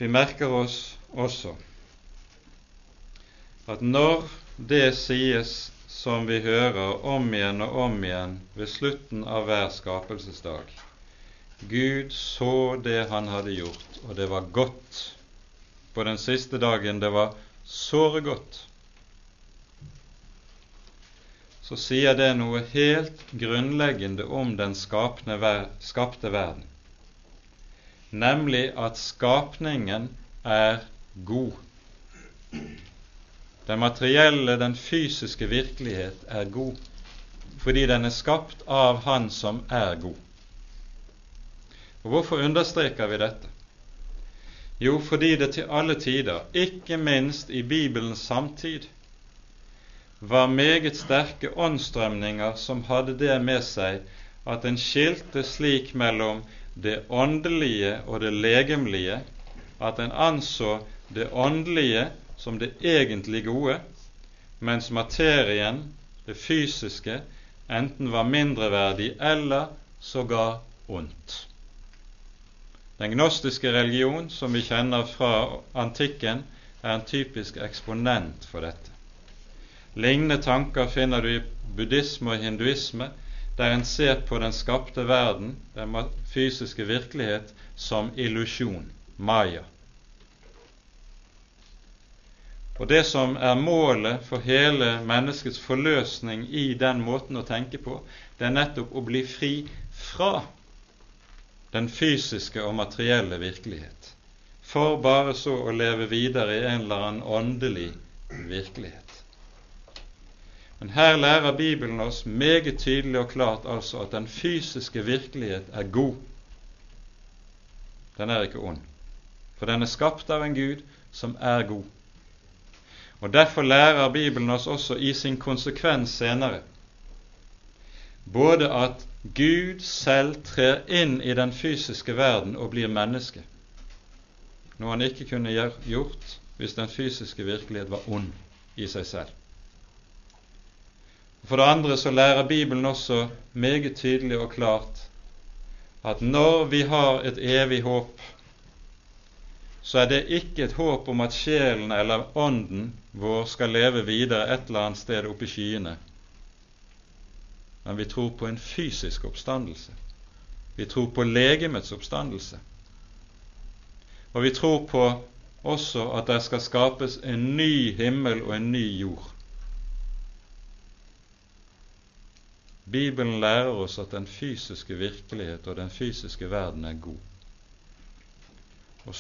Vi merker oss også at når det sies som vi hører om igjen og om igjen ved slutten av hver skapelsesdag Gud så det han hadde gjort, og det var godt. På den siste dagen det var såre godt så sier det noe helt grunnleggende om den skapte verden, nemlig at skapningen er god. Den materielle, den fysiske virkelighet er god, fordi den er skapt av Han som er god. Og Hvorfor understreker vi dette? Jo, fordi det til alle tider, ikke minst i Bibelens samtid, var meget sterke åndsstrømninger som hadde det med seg at en skilte slik mellom det åndelige og det legemlige, at en anså det åndelige som det egentlig gode, mens materien, det fysiske, enten var mindreverdig eller sågar ondt. Den gnostiske religion, som vi kjenner fra antikken, er en typisk eksponent for dette. Lignende tanker finner du i buddhisme og hinduisme, der en ser på den skapte verden, den fysiske virkelighet, som illusjon, maya. Og det som er målet for hele menneskets forløsning i den måten å tenke på, det er nettopp å bli fri fra den fysiske og materielle virkelighet, for bare så å leve videre i en eller annen åndelig virkelighet. Men her lærer Bibelen oss meget tydelig og klart altså at den fysiske virkelighet er god. Den er ikke ond, for den er skapt av en Gud som er god. Og Derfor lærer Bibelen oss også i sin konsekvens senere både at Gud selv trer inn i den fysiske verden og blir menneske, noe han ikke kunne gjort hvis den fysiske virkelighet var ond i seg selv. For det andre så lærer Bibelen også meget tydelig og klart at når vi har et evig håp, så er det ikke et håp om at sjelen eller ånden vår skal leve videre et eller annet sted oppe i skyene, men vi tror på en fysisk oppstandelse. Vi tror på legemets oppstandelse. Og vi tror på også at det skal skapes en ny himmel og en ny jord. Bibelen lærer oss at den fysiske virkelighet og den fysiske verden er god. Og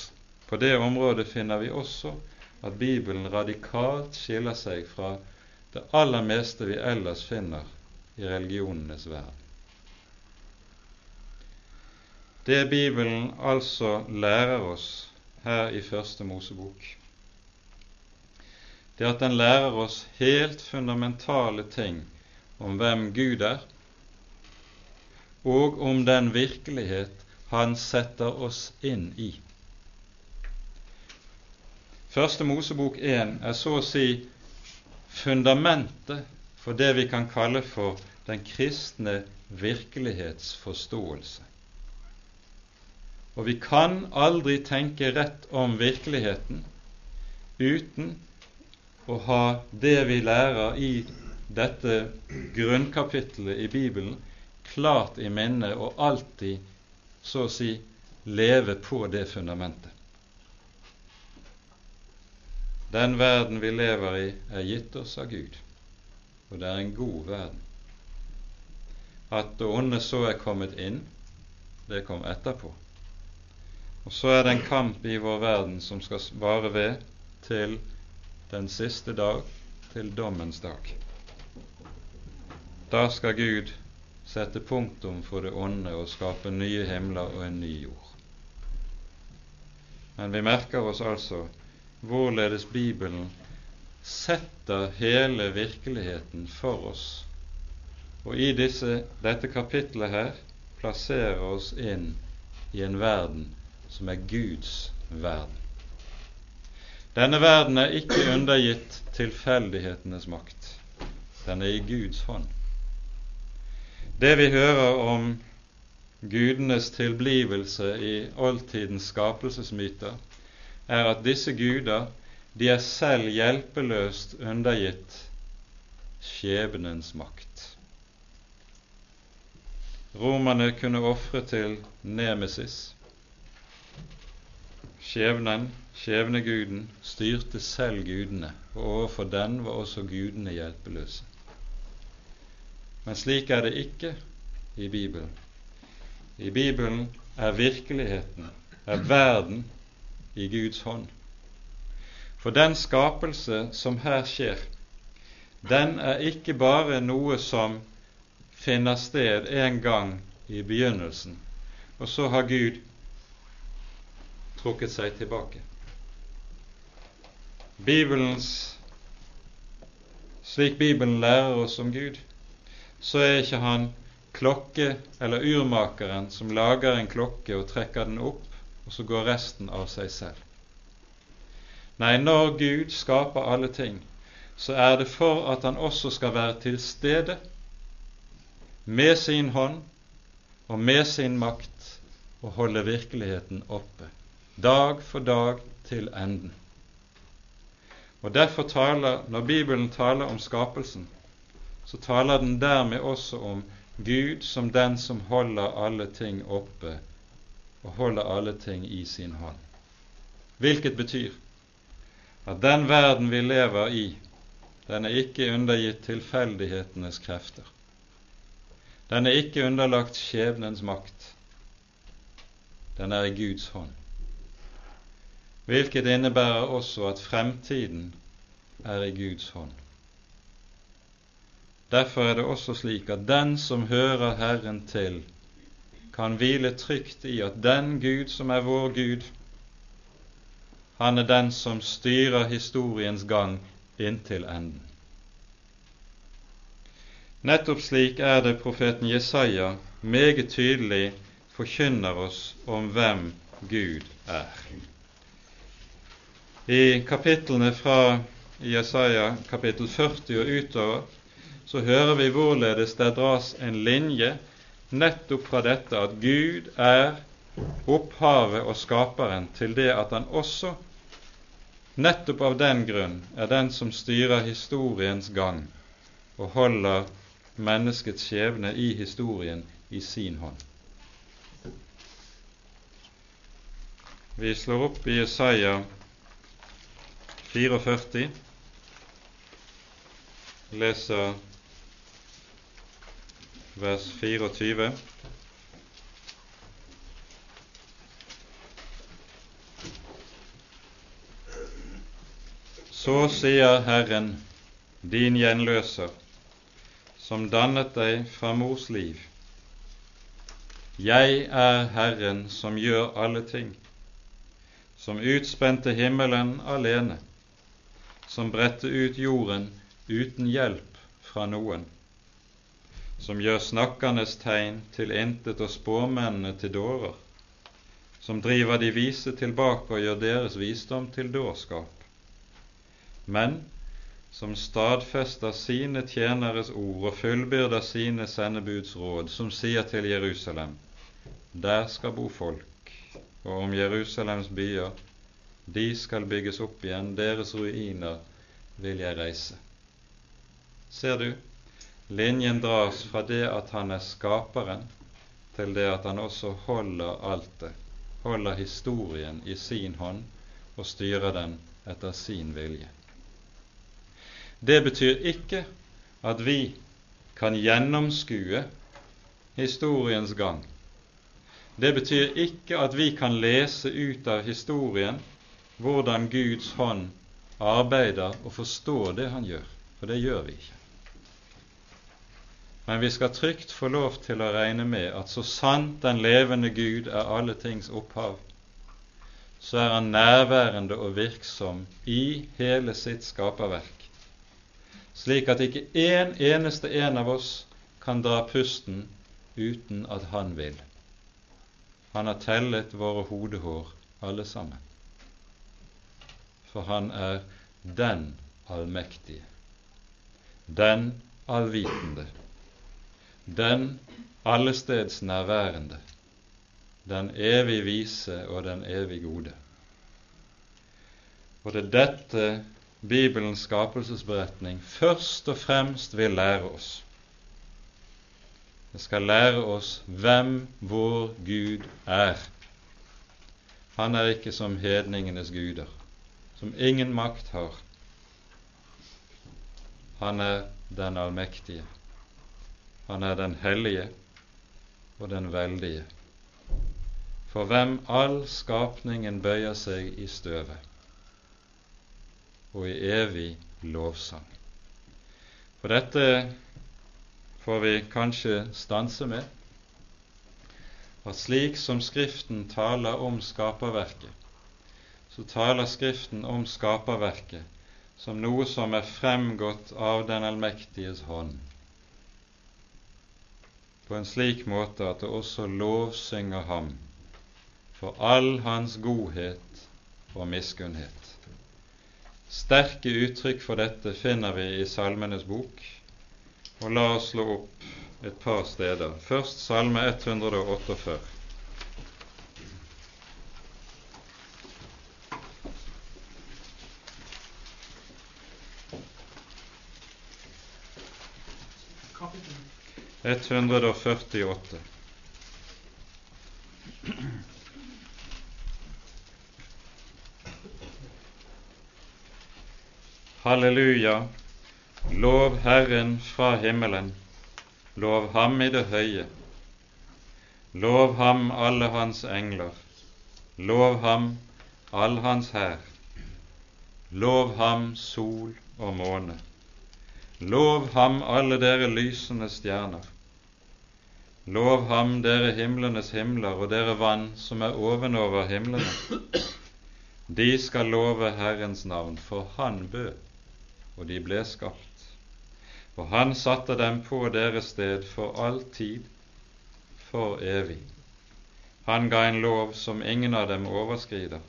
på det området finner vi også at Bibelen radikalt skiller seg fra det aller meste vi ellers finner i religionenes verden. Det Bibelen altså lærer oss her i Første Mosebok, det er at den lærer oss helt fundamentale ting om hvem Gud er, og om den virkelighet Han setter oss inn i. Første Mosebok 1 er så å si fundamentet for det vi kan kalle for den kristne virkelighetsforståelse. Og vi kan aldri tenke rett om virkeligheten uten å ha det vi lærer i dette grunnkapittelet i Bibelen, klart i minne og alltid, så å si, leve på det fundamentet. Den verden vi lever i, er gitt oss av Gud og det er en god verden. At det onde så er kommet inn, det kom etterpå. Og så er det en kamp i vår verden som skal vare ved til den siste dag, til dommens dag. Da skal Gud sette punktum for det onde og skape nye himler og en ny jord. Men vi merker oss altså hvorledes Bibelen setter hele virkeligheten for oss, og i disse, dette kapitlet her plasserer oss inn i en verden som er Guds verden. Denne verden er ikke undergitt tilfeldighetenes makt. Den er i Guds hånd. Det vi hører om gudenes tilblivelse i oldtidens skapelsesmyter, er at disse guder de er selv hjelpeløst undergitt skjebnens makt. Romerne kunne ofre til Nemesis. Skjebnen, skjebneguden, styrte selv gudene, og overfor den var også gudene hjelpeløse. Men slik er det ikke i Bibelen. I Bibelen er virkeligheten, er verden, i Guds hånd. For den skapelse som her skjer, den er ikke bare noe som finner sted en gang i begynnelsen, og så har Gud trukket seg tilbake. Bibelens Slik Bibelen lærer oss om Gud, så er ikke han klokke- eller urmakeren som lager en klokke og trekker den opp, og så går resten av seg selv. Nei, når Gud skaper alle ting, så er det for at han også skal være til stede med sin hånd og med sin makt og holde virkeligheten oppe, dag for dag til enden. Og Derfor taler, når Bibelen taler om skapelsen, så taler den dermed også om Gud som den som holder alle ting oppe og holder alle ting i sin hånd. Hvilket betyr at den verden vi lever i, den er ikke undergitt tilfeldighetenes krefter. Den er ikke underlagt skjebnens makt. Den er i Guds hånd. Hvilket innebærer også at fremtiden er i Guds hånd. Derfor er det også slik at den som hører Herren til, kan hvile trygt i at den Gud som er vår Gud, han er den som styrer historiens gang inntil enden. Nettopp slik er det profeten Jesaja meget tydelig forkynner oss om hvem Gud er. I kapitlene fra Jesaja kapittel 40 og utover så hører vi hvorledes det dras en linje nettopp fra dette at Gud er opphavet og skaperen til det at han også nettopp av den grunn er den som styrer historiens gang og holder menneskets skjebne i historien i sin hånd. Vi slår opp i Jesaja 44, leser vers 24. Så sier Herren, din gjenløser, som dannet deg fra mors liv. Jeg er Herren som gjør alle ting, som utspente himmelen alene, som bredte ut jorden uten hjelp fra noen som gjør snakkernes tegn til intet og spåmennene til dårer, som driver de vise tilbake og gjør deres visdom til dårskap, men som stadfester sine tjeneres ord og fullbyrder sine sendebuds råd, som sier til Jerusalem, der skal bo folk, og om Jerusalems byer, de skal bygges opp igjen, deres ruiner vil jeg reise. Ser du, Linjen dras fra det at han er skaperen, til det at han også holder altet, holder historien i sin hånd og styrer den etter sin vilje. Det betyr ikke at vi kan gjennomskue historiens gang. Det betyr ikke at vi kan lese ut av historien hvordan Guds hånd arbeider og forstå det han gjør, for det gjør vi ikke. Men vi skal trygt få lov til å regne med at så sant den levende Gud er alle tings opphav, så er han nærværende og virksom i hele sitt skaperverk, slik at ikke en eneste en av oss kan dra pusten uten at han vil. Han har tellet våre hodehår alle sammen. For han er den allmektige, den allvitende den allesteds nærværende, den evig vise og den evig gode. Og det er dette Bibelens skapelsesberetning først og fremst vil lære oss. Det skal lære oss hvem vår Gud er. Han er ikke som hedningenes guder, som ingen makt har. Han er den allmektige. Han er den hellige og den veldige, for hvem all skapningen bøyer seg i støvet, og i evig lovsang. For dette får vi kanskje stanse med. At slik som Skriften taler om skaperverket, så taler Skriften om skaperverket som noe som er fremgått av den allmektiges hånd, på en slik måte at det også lovsynger ham for all hans godhet og miskunnhet. Sterke uttrykk for dette finner vi i Salmenes bok, og la oss slå opp et par steder. Først Salme 148. 148. Halleluja, lov Herren fra himmelen, lov Ham i det høye. Lov Ham alle Hans engler, lov Ham all Hans hær. Lov Ham sol og måne. Lov Ham alle dere lysende stjerner. Lov ham, dere himlenes himler og dere vann som er ovenover himlene. De skal love Herrens navn, for Han bød, og de ble skapt. Og Han satte dem på deres sted for all tid, for evig. Han ga en lov som ingen av dem overskrider.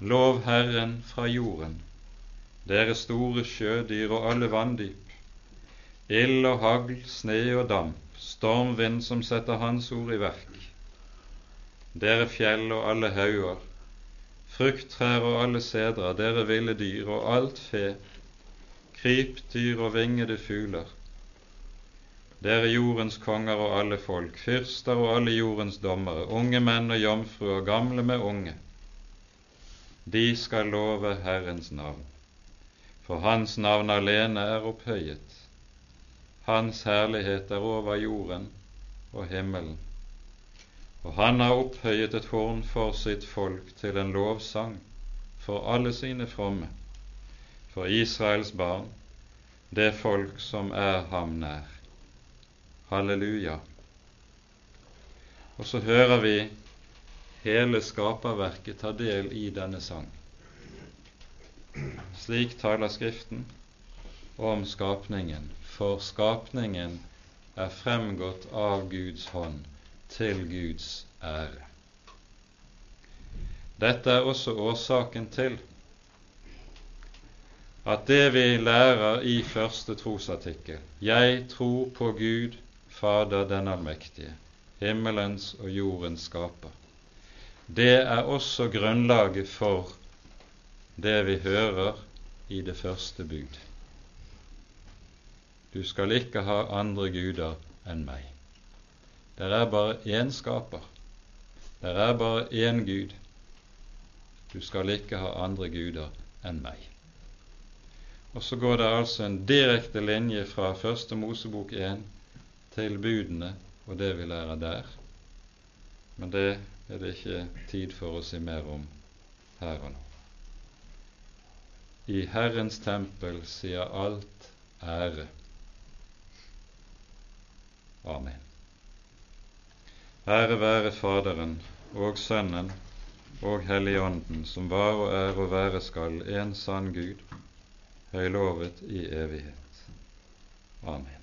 Lov Herren fra jorden, dere store sjødyr og alle vanndyp, ild og hagl, sne og damp stormvind som setter Hans ord i verk. Dere fjell og alle hauger, frukttrær og alle sedrer, dere ville dyr og alt fe, krypdyr og vingede fugler. Dere jordens konger og alle folk, fyrster og alle jordens dommere, unge menn og jomfruer, gamle med unge. De skal love Herrens navn, for Hans navn alene er opphøyet. Hans herlighet er over jorden og himmelen. Og han har opphøyet et horn for sitt folk til en lovsang for alle sine fromme, for Israels barn, det folk som er ham nær. Halleluja. Og så hører vi hele skaperverket ta del i denne sang. Slik taler Skriften om skapningen for skapningen er fremgått av Guds hånd til Guds ære. Dette er også årsaken til at det vi lærer i første trosartikkel, 'Jeg tror på Gud Fader den allmektige, himmelens og jordens skaper', det er også grunnlaget for det vi hører i det første bud. Du skal ikke ha andre guder enn meg. Det er bare én skaper. Det er bare én Gud. Du skal ikke ha andre guder enn meg. Og så går det altså en direkte linje fra Første Mosebok 1 til budene og det vi lærer der. Men det er det ikke tid for å si mer om her og nå. I Herrens tempel sier alt ære. Amen. Ære være Faderen og Sønnen og Helligånden, som var og er og være skal en sann Gud, høylovet i evighet. Amen.